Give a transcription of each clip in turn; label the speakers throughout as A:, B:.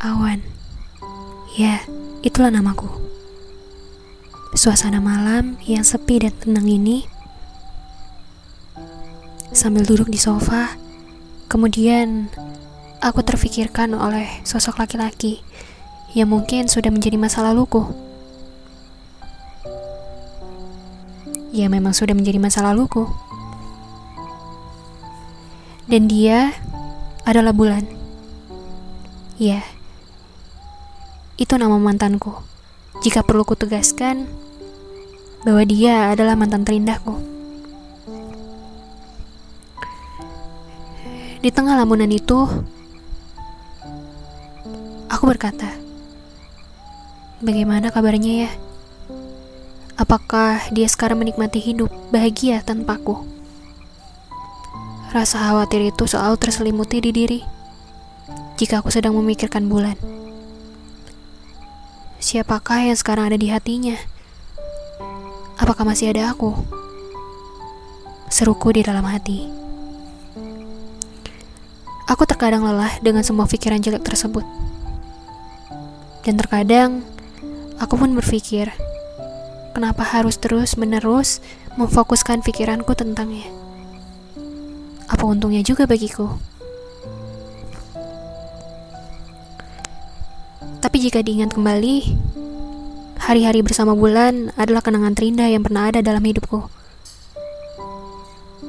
A: Awan. Ya, itulah namaku. Suasana malam yang sepi dan tenang ini sambil duduk di sofa, kemudian aku terfikirkan oleh sosok laki-laki yang mungkin sudah menjadi masa laluku. Ya memang sudah menjadi masa laluku. Dan dia adalah bulan. Ya, itu nama mantanku. Jika perlu kutegaskan bahwa dia adalah mantan terindahku. Di tengah lamunan itu, aku berkata, "Bagaimana kabarnya ya? Apakah dia sekarang menikmati hidup bahagia tanpaku?" Rasa khawatir itu selalu terselimuti di diri jika aku sedang memikirkan bulan. Siapakah yang sekarang ada di hatinya? Apakah masih ada aku? Seruku di dalam hati. Aku terkadang lelah dengan semua pikiran jelek tersebut. Dan terkadang aku pun berpikir, kenapa harus terus-menerus memfokuskan pikiranku tentangnya? Apa untungnya juga bagiku? Jika diingat kembali, hari-hari bersama bulan adalah kenangan terindah yang pernah ada dalam hidupku.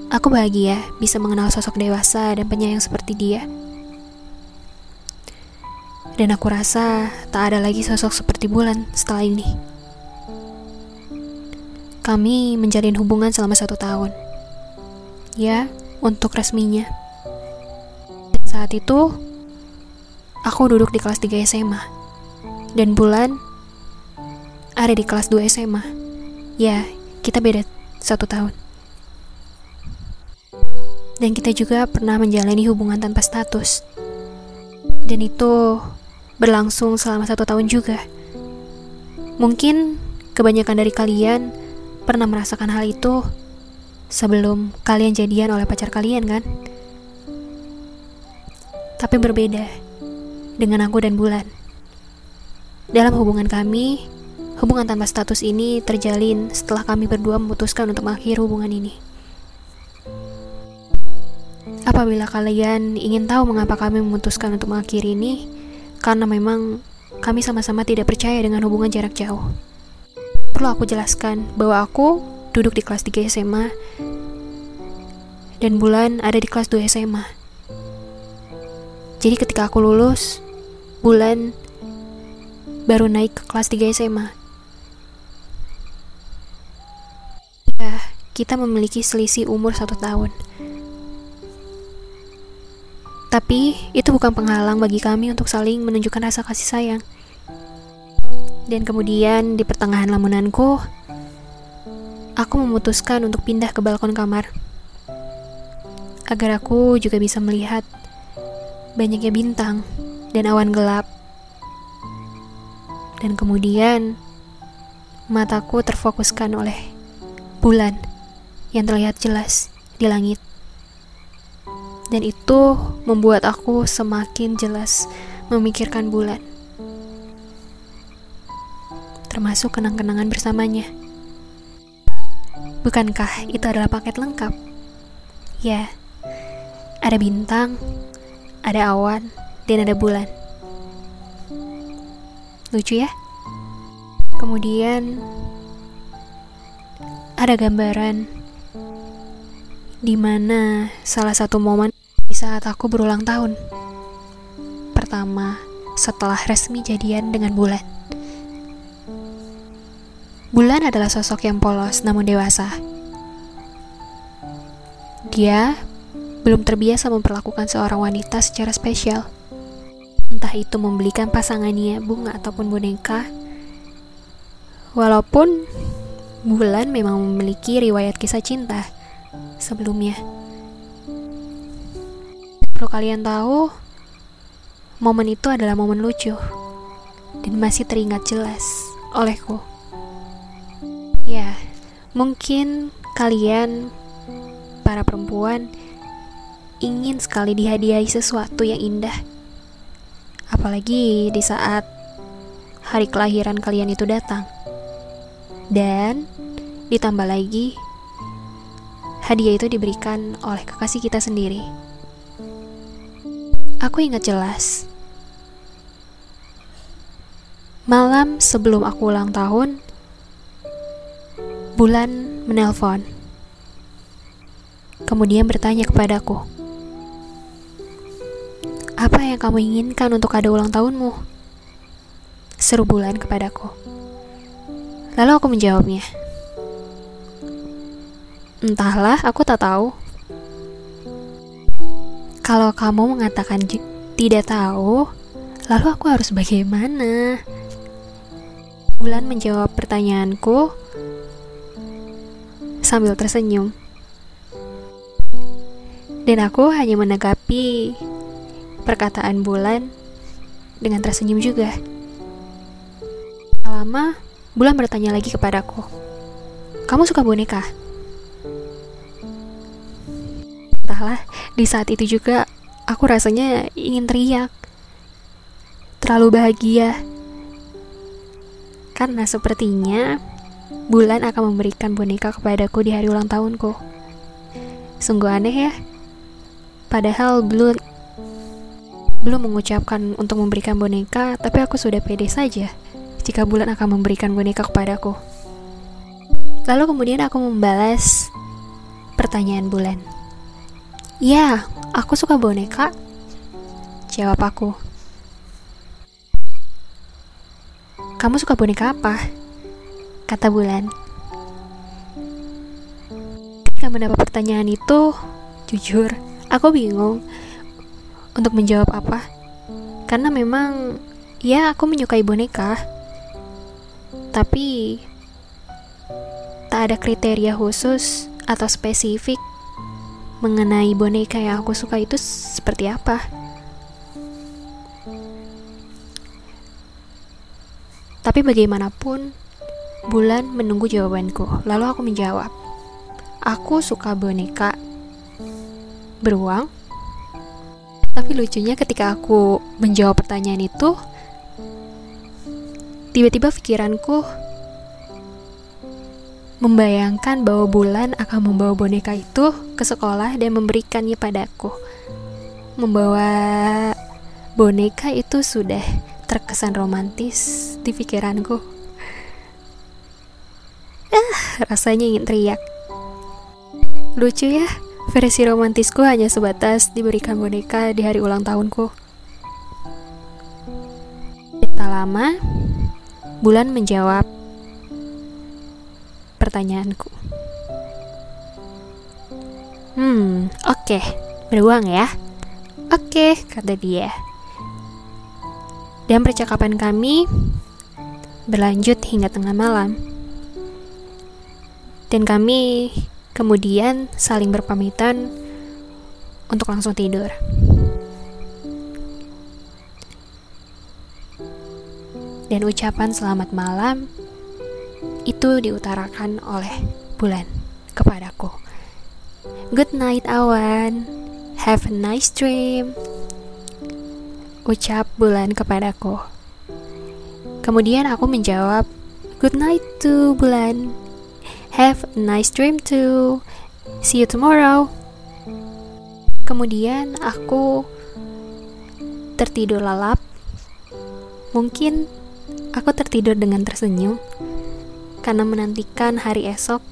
A: Aku bahagia bisa mengenal sosok dewasa dan penyayang seperti dia. Dan aku rasa tak ada lagi sosok seperti bulan setelah ini. Kami menjalin hubungan selama satu tahun. Ya, untuk resminya. Saat itu, aku duduk di kelas 3 SMA dan Bulan ada di kelas 2 SMA. Ya, kita beda satu tahun. Dan kita juga pernah menjalani hubungan tanpa status. Dan itu berlangsung selama satu tahun juga. Mungkin kebanyakan dari kalian pernah merasakan hal itu sebelum kalian jadian oleh pacar kalian kan? Tapi berbeda dengan aku dan Bulan. Dalam hubungan kami, hubungan tanpa status ini terjalin setelah kami berdua memutuskan untuk mengakhiri hubungan ini. Apabila kalian ingin tahu mengapa kami memutuskan untuk mengakhiri ini, karena memang kami sama-sama tidak percaya dengan hubungan jarak jauh. Perlu aku jelaskan bahwa aku duduk di kelas 3 SMA dan Bulan ada di kelas 2 SMA. Jadi ketika aku lulus, Bulan baru naik ke kelas 3 SMA. Ya, kita memiliki selisih umur satu tahun. Tapi, itu bukan penghalang bagi kami untuk saling menunjukkan rasa kasih sayang. Dan kemudian, di pertengahan lamunanku, aku memutuskan untuk pindah ke balkon kamar. Agar aku juga bisa melihat banyaknya bintang dan awan gelap dan kemudian mataku terfokuskan oleh bulan yang terlihat jelas di langit. Dan itu membuat aku semakin jelas memikirkan bulan. Termasuk kenang-kenangan bersamanya. Bukankah itu adalah paket lengkap? Ya, ada bintang, ada awan, dan ada bulan. Lucu ya? Kemudian ada gambaran di mana salah satu momen di saat aku berulang tahun. Pertama, setelah resmi jadian dengan Bulan. Bulan adalah sosok yang polos namun dewasa. Dia belum terbiasa memperlakukan seorang wanita secara spesial entah itu membelikan pasangannya bunga ataupun boneka. Walaupun Bulan memang memiliki riwayat kisah cinta sebelumnya. Perlu kalian tahu, momen itu adalah momen lucu dan masih teringat jelas olehku. Ya, mungkin kalian para perempuan ingin sekali dihadiahi sesuatu yang indah Apalagi di saat hari kelahiran kalian itu datang. Dan ditambah lagi, hadiah itu diberikan oleh kekasih kita sendiri. Aku ingat jelas. Malam sebelum aku ulang tahun, bulan menelpon. Kemudian bertanya kepadaku, "Apa yang kamu inginkan untuk ada ulang tahunmu?" Seru bulan kepadaku. Lalu aku menjawabnya, "Entahlah, aku tak tahu." Kalau kamu mengatakan tidak tahu, lalu aku harus bagaimana? Bulan menjawab pertanyaanku sambil tersenyum. Dan aku hanya menanggapi perkataan Bulan dengan tersenyum juga. Lama, Bulan bertanya lagi kepadaku, "Kamu suka boneka?" Entahlah, di saat itu juga aku rasanya ingin teriak. Terlalu bahagia karena sepertinya bulan akan memberikan boneka kepadaku di hari ulang tahunku. Sungguh aneh ya. Padahal belum belum mengucapkan untuk memberikan boneka, tapi aku sudah pede saja jika bulan akan memberikan boneka kepadaku. Lalu kemudian aku membalas pertanyaan bulan. Ya, aku suka boneka. Jawab aku. Kamu suka boneka apa? Kata Bulan. Ketika mendapat pertanyaan itu, jujur, aku bingung untuk menjawab apa. Karena memang, ya aku menyukai boneka. Tapi, tak ada kriteria khusus atau spesifik mengenai boneka yang aku suka itu seperti apa. Tapi bagaimanapun, bulan menunggu jawabanku. Lalu aku menjawab, aku suka boneka beruang. Tapi lucunya ketika aku menjawab pertanyaan itu, tiba-tiba pikiranku membayangkan bahwa bulan akan membawa boneka itu ke sekolah dan memberikannya padaku. Membawa boneka itu sudah terkesan romantis di pikiranku. Ah, rasanya ingin teriak. Lucu ya, versi romantisku hanya sebatas diberikan boneka di hari ulang tahunku. Tak lama, bulan menjawab pertanyaanku. Hmm, oke, okay. beruang ya. Oke, okay, kata dia. Dan percakapan kami berlanjut hingga tengah malam. Dan kami kemudian saling berpamitan untuk langsung tidur. Dan ucapan selamat malam itu diutarakan oleh bulan kepadaku. Good night, awan. Have a nice dream ucap bulan kepadaku. Kemudian aku menjawab, Good night to bulan. Have a nice dream too. See you tomorrow. Kemudian aku tertidur lelap. Mungkin aku tertidur dengan tersenyum karena menantikan hari esok.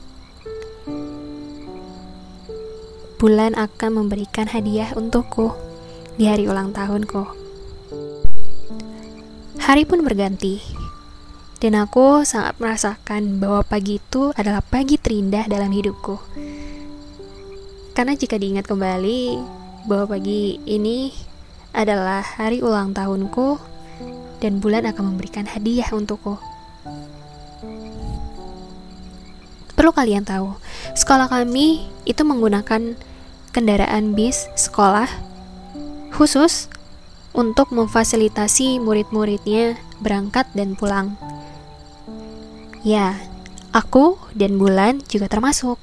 A: Bulan akan memberikan hadiah untukku di hari ulang tahunku. Hari pun berganti, dan aku sangat merasakan bahwa pagi itu adalah pagi terindah dalam hidupku. Karena jika diingat kembali bahwa pagi ini adalah hari ulang tahunku dan bulan akan memberikan hadiah untukku. Perlu kalian tahu, sekolah kami itu menggunakan kendaraan bis sekolah khusus untuk memfasilitasi murid-muridnya berangkat dan pulang. Ya, aku dan Bulan juga termasuk.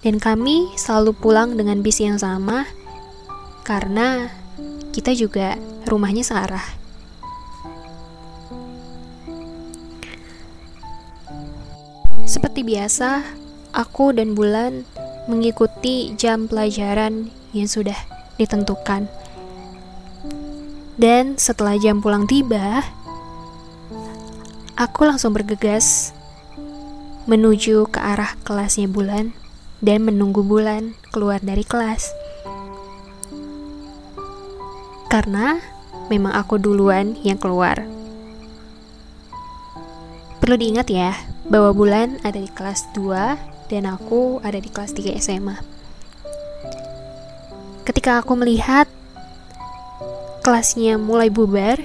A: Dan kami selalu pulang dengan bis yang sama karena kita juga rumahnya searah. Seperti biasa, aku dan Bulan mengikuti jam pelajaran yang sudah ditentukan. Dan setelah jam pulang tiba, aku langsung bergegas menuju ke arah kelasnya Bulan dan menunggu Bulan keluar dari kelas. Karena memang aku duluan yang keluar. Perlu diingat ya, bahwa Bulan ada di kelas 2 dan aku ada di kelas 3 SMA. Ketika aku melihat kelasnya mulai bubar,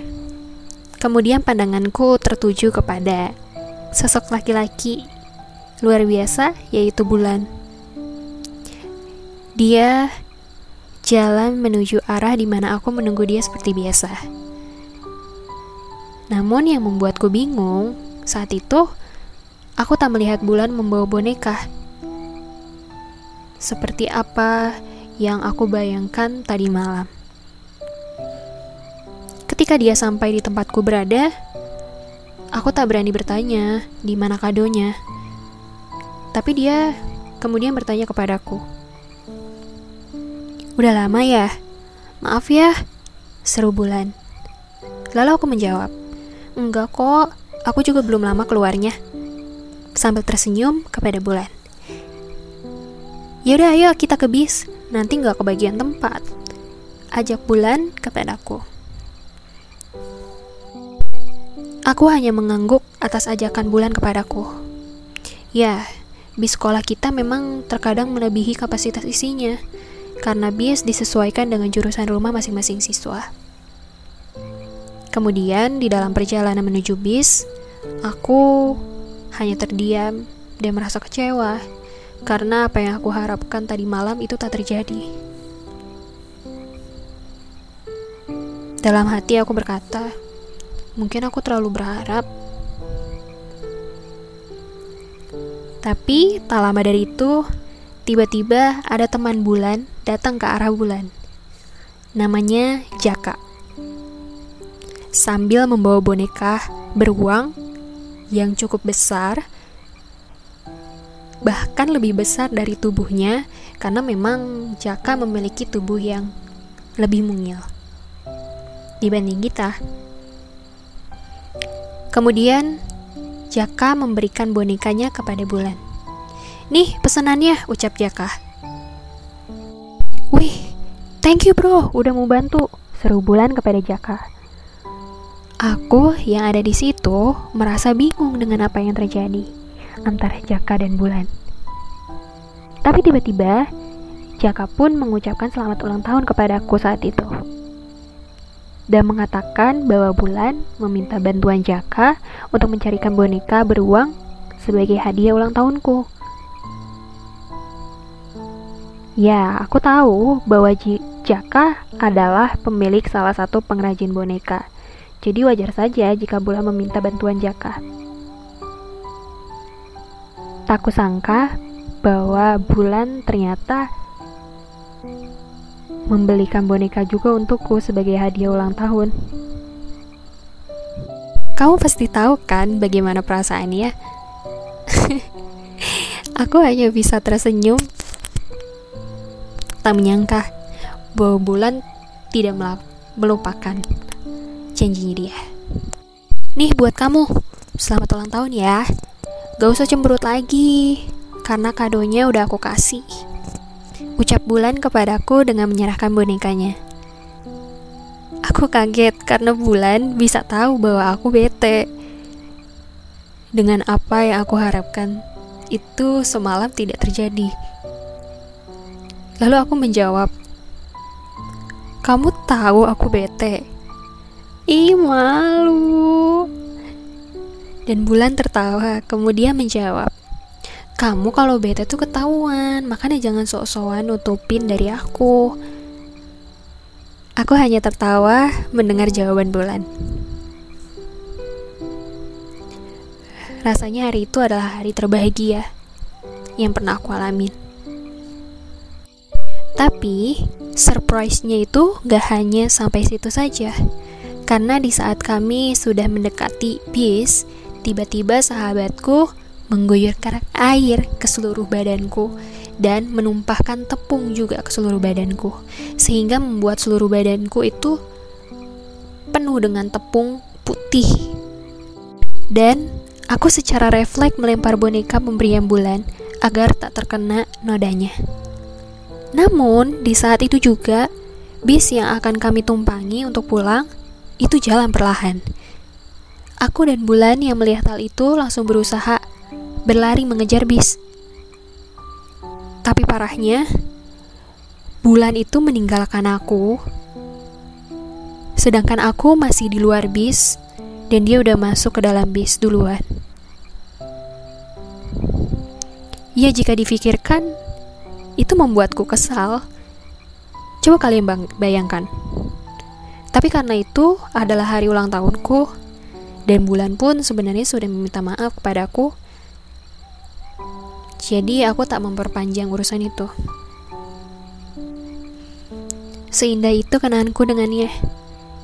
A: kemudian pandanganku tertuju kepada sosok laki-laki luar biasa yaitu Bulan. Dia jalan menuju arah di mana aku menunggu dia seperti biasa. Namun yang membuatku bingung saat itu, aku tak melihat bulan membawa boneka. Seperti apa yang aku bayangkan tadi malam. Ketika dia sampai di tempatku berada, aku tak berani bertanya di mana kadonya. Tapi dia kemudian bertanya kepadaku. Udah lama ya? Maaf ya, seru bulan. Lalu aku menjawab, Enggak kok, aku juga belum lama keluarnya. Sambil tersenyum kepada bulan. Yaudah ayo kita ke bis, nanti nggak kebagian tempat. Ajak bulan kepadaku. Aku hanya mengangguk atas ajakan bulan kepadaku. Ya, bis sekolah kita memang terkadang melebihi kapasitas isinya karena bis disesuaikan dengan jurusan rumah masing-masing siswa. Kemudian, di dalam perjalanan menuju bis, aku hanya terdiam dan merasa kecewa karena apa yang aku harapkan tadi malam itu tak terjadi. Dalam hati aku berkata, mungkin aku terlalu berharap. Tapi tak lama dari itu, Tiba-tiba ada teman bulan datang ke arah bulan. Namanya Jaka. Sambil membawa boneka beruang yang cukup besar, bahkan lebih besar dari tubuhnya karena memang Jaka memiliki tubuh yang lebih mungil dibanding kita. Kemudian Jaka memberikan bonekanya kepada Bulan. Nih pesanannya, ucap Jaka. Wih, thank you bro, udah mau bantu, seru Bulan kepada Jaka. Aku yang ada di situ merasa bingung dengan apa yang terjadi antara Jaka dan Bulan. Tapi tiba-tiba, Jaka pun mengucapkan selamat ulang tahun kepadaku saat itu. Dan mengatakan bahwa Bulan meminta bantuan Jaka untuk mencarikan boneka beruang sebagai hadiah ulang tahunku. Ya, aku tahu bahwa Jaka adalah pemilik salah satu pengrajin boneka. Jadi wajar saja jika Bulan meminta bantuan Jaka. Tak kusangka bahwa Bulan ternyata membelikan boneka juga untukku sebagai hadiah ulang tahun. Kamu pasti tahu kan bagaimana perasaannya? Aku hanya bisa tersenyum tak menyangka bahwa bulan tidak melupakan janjinya dia. Nih buat kamu, selamat ulang tahun ya. Gak usah cemberut lagi, karena kadonya udah aku kasih. Ucap bulan kepadaku dengan menyerahkan bonekanya. Aku kaget karena bulan bisa tahu bahwa aku bete. Dengan apa yang aku harapkan, itu semalam tidak terjadi. Lalu aku menjawab, "Kamu tahu aku bete." Ih, malu. Dan Bulan tertawa, kemudian menjawab, "Kamu kalau bete tuh ketahuan, makanya jangan sok-sokan nutupin dari aku." Aku hanya tertawa mendengar jawaban Bulan. Rasanya hari itu adalah hari terbahagia yang pernah aku alamin. Tapi, surprise-nya itu gak hanya sampai situ saja. Karena di saat kami sudah mendekati bis, tiba-tiba sahabatku mengguyurkan air ke seluruh badanku dan menumpahkan tepung juga ke seluruh badanku sehingga membuat seluruh badanku itu penuh dengan tepung putih. Dan aku secara refleks melempar boneka pemberian bulan agar tak terkena nodanya. Namun di saat itu juga bis yang akan kami tumpangi untuk pulang itu jalan perlahan. Aku dan Bulan yang melihat hal itu langsung berusaha berlari mengejar bis. Tapi parahnya, Bulan itu meninggalkan aku, sedangkan aku masih di luar bis dan dia udah masuk ke dalam bis duluan. Ya jika difikirkan, itu membuatku kesal. Coba kalian bayangkan. Tapi karena itu adalah hari ulang tahunku, dan bulan pun sebenarnya sudah meminta maaf kepadaku jadi aku tak memperpanjang urusan itu. Seindah itu kenanganku dengannya.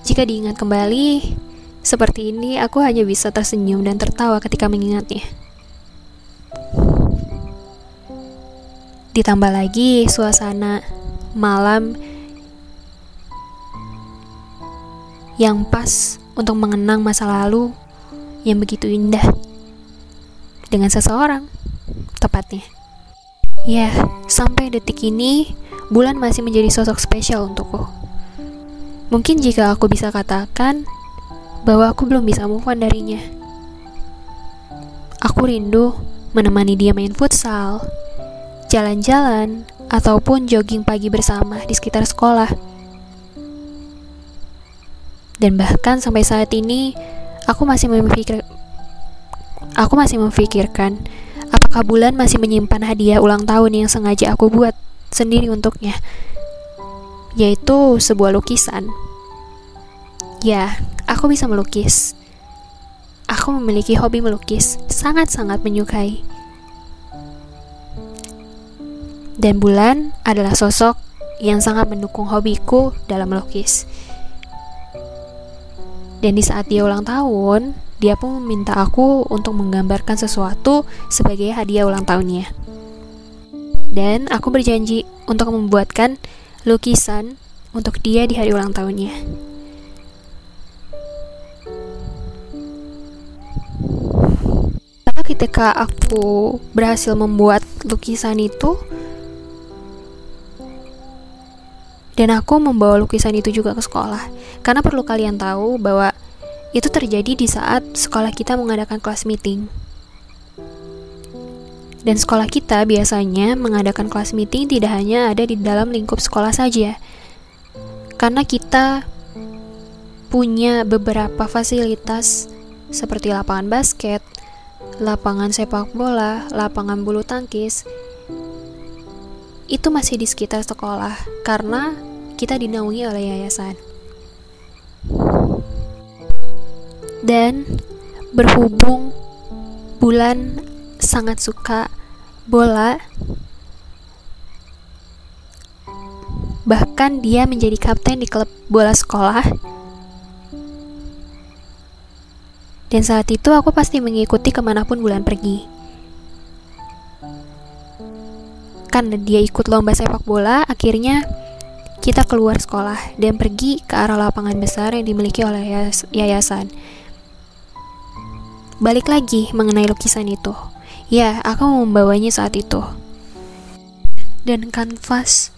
A: Jika diingat kembali, seperti ini aku hanya bisa tersenyum dan tertawa ketika mengingatnya. Ditambah lagi suasana malam yang pas untuk mengenang masa lalu yang begitu indah dengan seseorang tepatnya. Ya, sampai detik ini, bulan masih menjadi sosok spesial untukku. Mungkin jika aku bisa katakan bahwa aku belum bisa move on darinya. Aku rindu menemani dia main futsal, jalan-jalan, ataupun jogging pagi bersama di sekitar sekolah. Dan bahkan sampai saat ini, aku masih memikir aku masih memikirkan Apakah bulan masih menyimpan hadiah ulang tahun yang sengaja aku buat sendiri untuknya? Yaitu sebuah lukisan. Ya, aku bisa melukis. Aku memiliki hobi melukis, sangat-sangat menyukai. Dan bulan adalah sosok yang sangat mendukung hobiku dalam melukis. Dan di saat dia ulang tahun, dia pun meminta aku untuk menggambarkan sesuatu sebagai hadiah ulang tahunnya. Dan aku berjanji untuk membuatkan lukisan untuk dia di hari ulang tahunnya. Karena ketika aku berhasil membuat lukisan itu, dan aku membawa lukisan itu juga ke sekolah. Karena perlu kalian tahu bahwa itu terjadi di saat sekolah kita mengadakan kelas meeting. Dan sekolah kita biasanya mengadakan kelas meeting tidak hanya ada di dalam lingkup sekolah saja. Karena kita punya beberapa fasilitas seperti lapangan basket, lapangan sepak bola, lapangan bulu tangkis. Itu masih di sekitar sekolah karena kita dinaungi oleh yayasan. Dan berhubung Bulan sangat suka bola, bahkan dia menjadi kapten di klub bola sekolah. Dan saat itu aku pasti mengikuti ke mana pun Bulan pergi. Karena dia ikut lomba sepak bola, akhirnya kita keluar sekolah dan pergi ke arah lapangan besar yang dimiliki oleh yayasan. Balik lagi mengenai lukisan itu. Ya, aku membawanya saat itu. Dan kanvas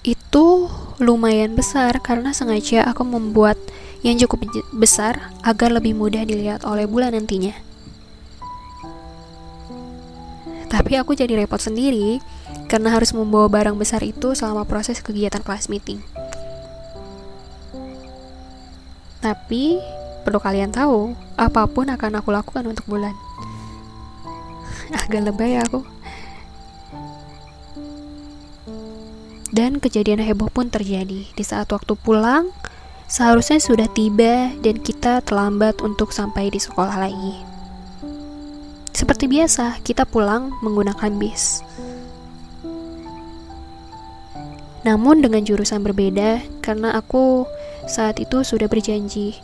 A: itu lumayan besar karena sengaja aku membuat yang cukup besar agar lebih mudah dilihat oleh bulan nantinya. Tapi aku jadi repot sendiri karena harus membawa barang besar itu selama proses kegiatan kelas meeting. Tapi Perlu kalian tahu, apa pun akan aku lakukan untuk bulan. Agak lebay aku. Dan kejadian heboh pun terjadi di saat waktu pulang. Seharusnya sudah tiba dan kita terlambat untuk sampai di sekolah lagi. Seperti biasa, kita pulang menggunakan bis. Namun dengan jurusan berbeda karena aku saat itu sudah berjanji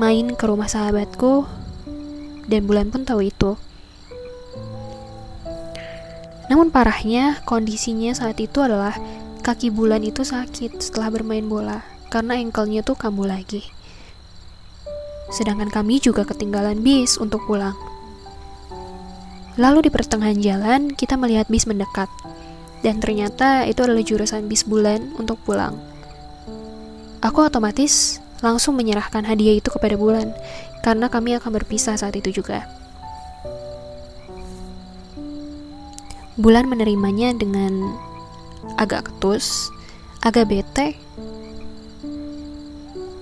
A: main ke rumah sahabatku dan bulan pun tahu itu. Namun parahnya kondisinya saat itu adalah kaki bulan itu sakit setelah bermain bola karena engkelnya tuh kambuh lagi. Sedangkan kami juga ketinggalan bis untuk pulang. Lalu di pertengahan jalan kita melihat bis mendekat dan ternyata itu adalah jurusan bis bulan untuk pulang. Aku otomatis langsung menyerahkan hadiah itu kepada bulan karena kami akan berpisah saat itu juga. Bulan menerimanya dengan agak ketus, agak bete,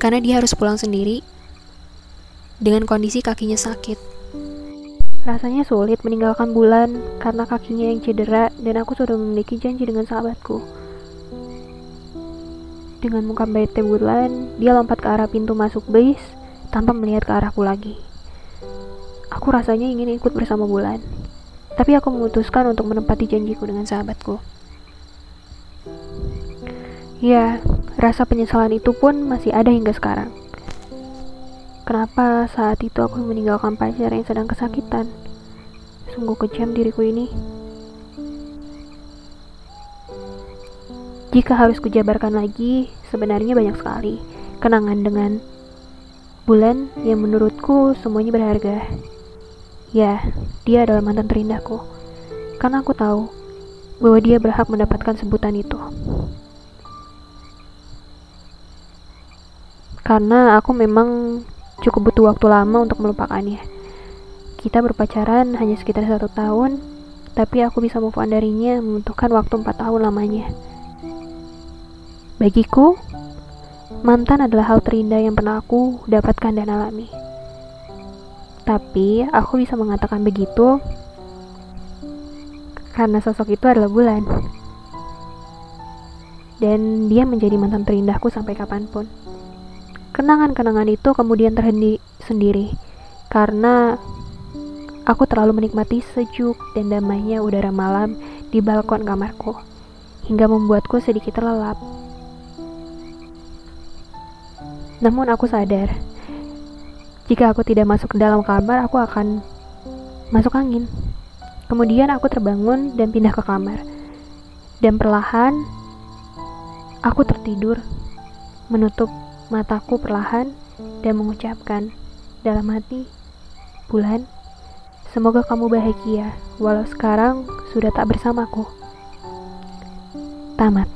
A: karena dia harus pulang sendiri dengan kondisi kakinya sakit. Rasanya sulit meninggalkan bulan karena kakinya yang cedera dan aku sudah memiliki janji dengan sahabatku. Dengan muka bete bulan, dia lompat ke arah pintu masuk base tanpa melihat ke arahku lagi. Aku rasanya ingin ikut bersama bulan. Tapi aku memutuskan untuk menempati janjiku dengan sahabatku. Ya, rasa penyesalan itu pun masih ada hingga sekarang. Kenapa saat itu aku meninggalkan pacar yang sedang kesakitan? Sungguh kejam diriku ini. Jika harus kujabarkan lagi, sebenarnya banyak sekali kenangan dengan bulan yang menurutku semuanya berharga. Ya, dia adalah mantan terindahku. Karena aku tahu bahwa dia berhak mendapatkan sebutan itu. Karena aku memang cukup butuh waktu lama untuk melupakannya. Kita berpacaran hanya sekitar satu tahun, tapi aku bisa move on darinya membutuhkan waktu empat tahun lamanya. Bagiku, mantan adalah hal terindah yang pernah aku dapatkan dan alami. Tapi aku bisa mengatakan begitu karena sosok itu adalah bulan. Dan dia menjadi mantan terindahku sampai kapan pun. Kenangan-kenangan itu kemudian terhenti sendiri karena aku terlalu menikmati sejuk dan damainya udara malam di balkon kamarku hingga membuatku sedikit terlelap. Namun aku sadar jika aku tidak masuk ke dalam kamar, aku akan masuk angin. Kemudian aku terbangun dan pindah ke kamar. Dan perlahan aku tertidur, menutup mataku perlahan dan mengucapkan dalam hati, "Bulan, semoga kamu bahagia walau sekarang sudah tak bersamaku." Tamat.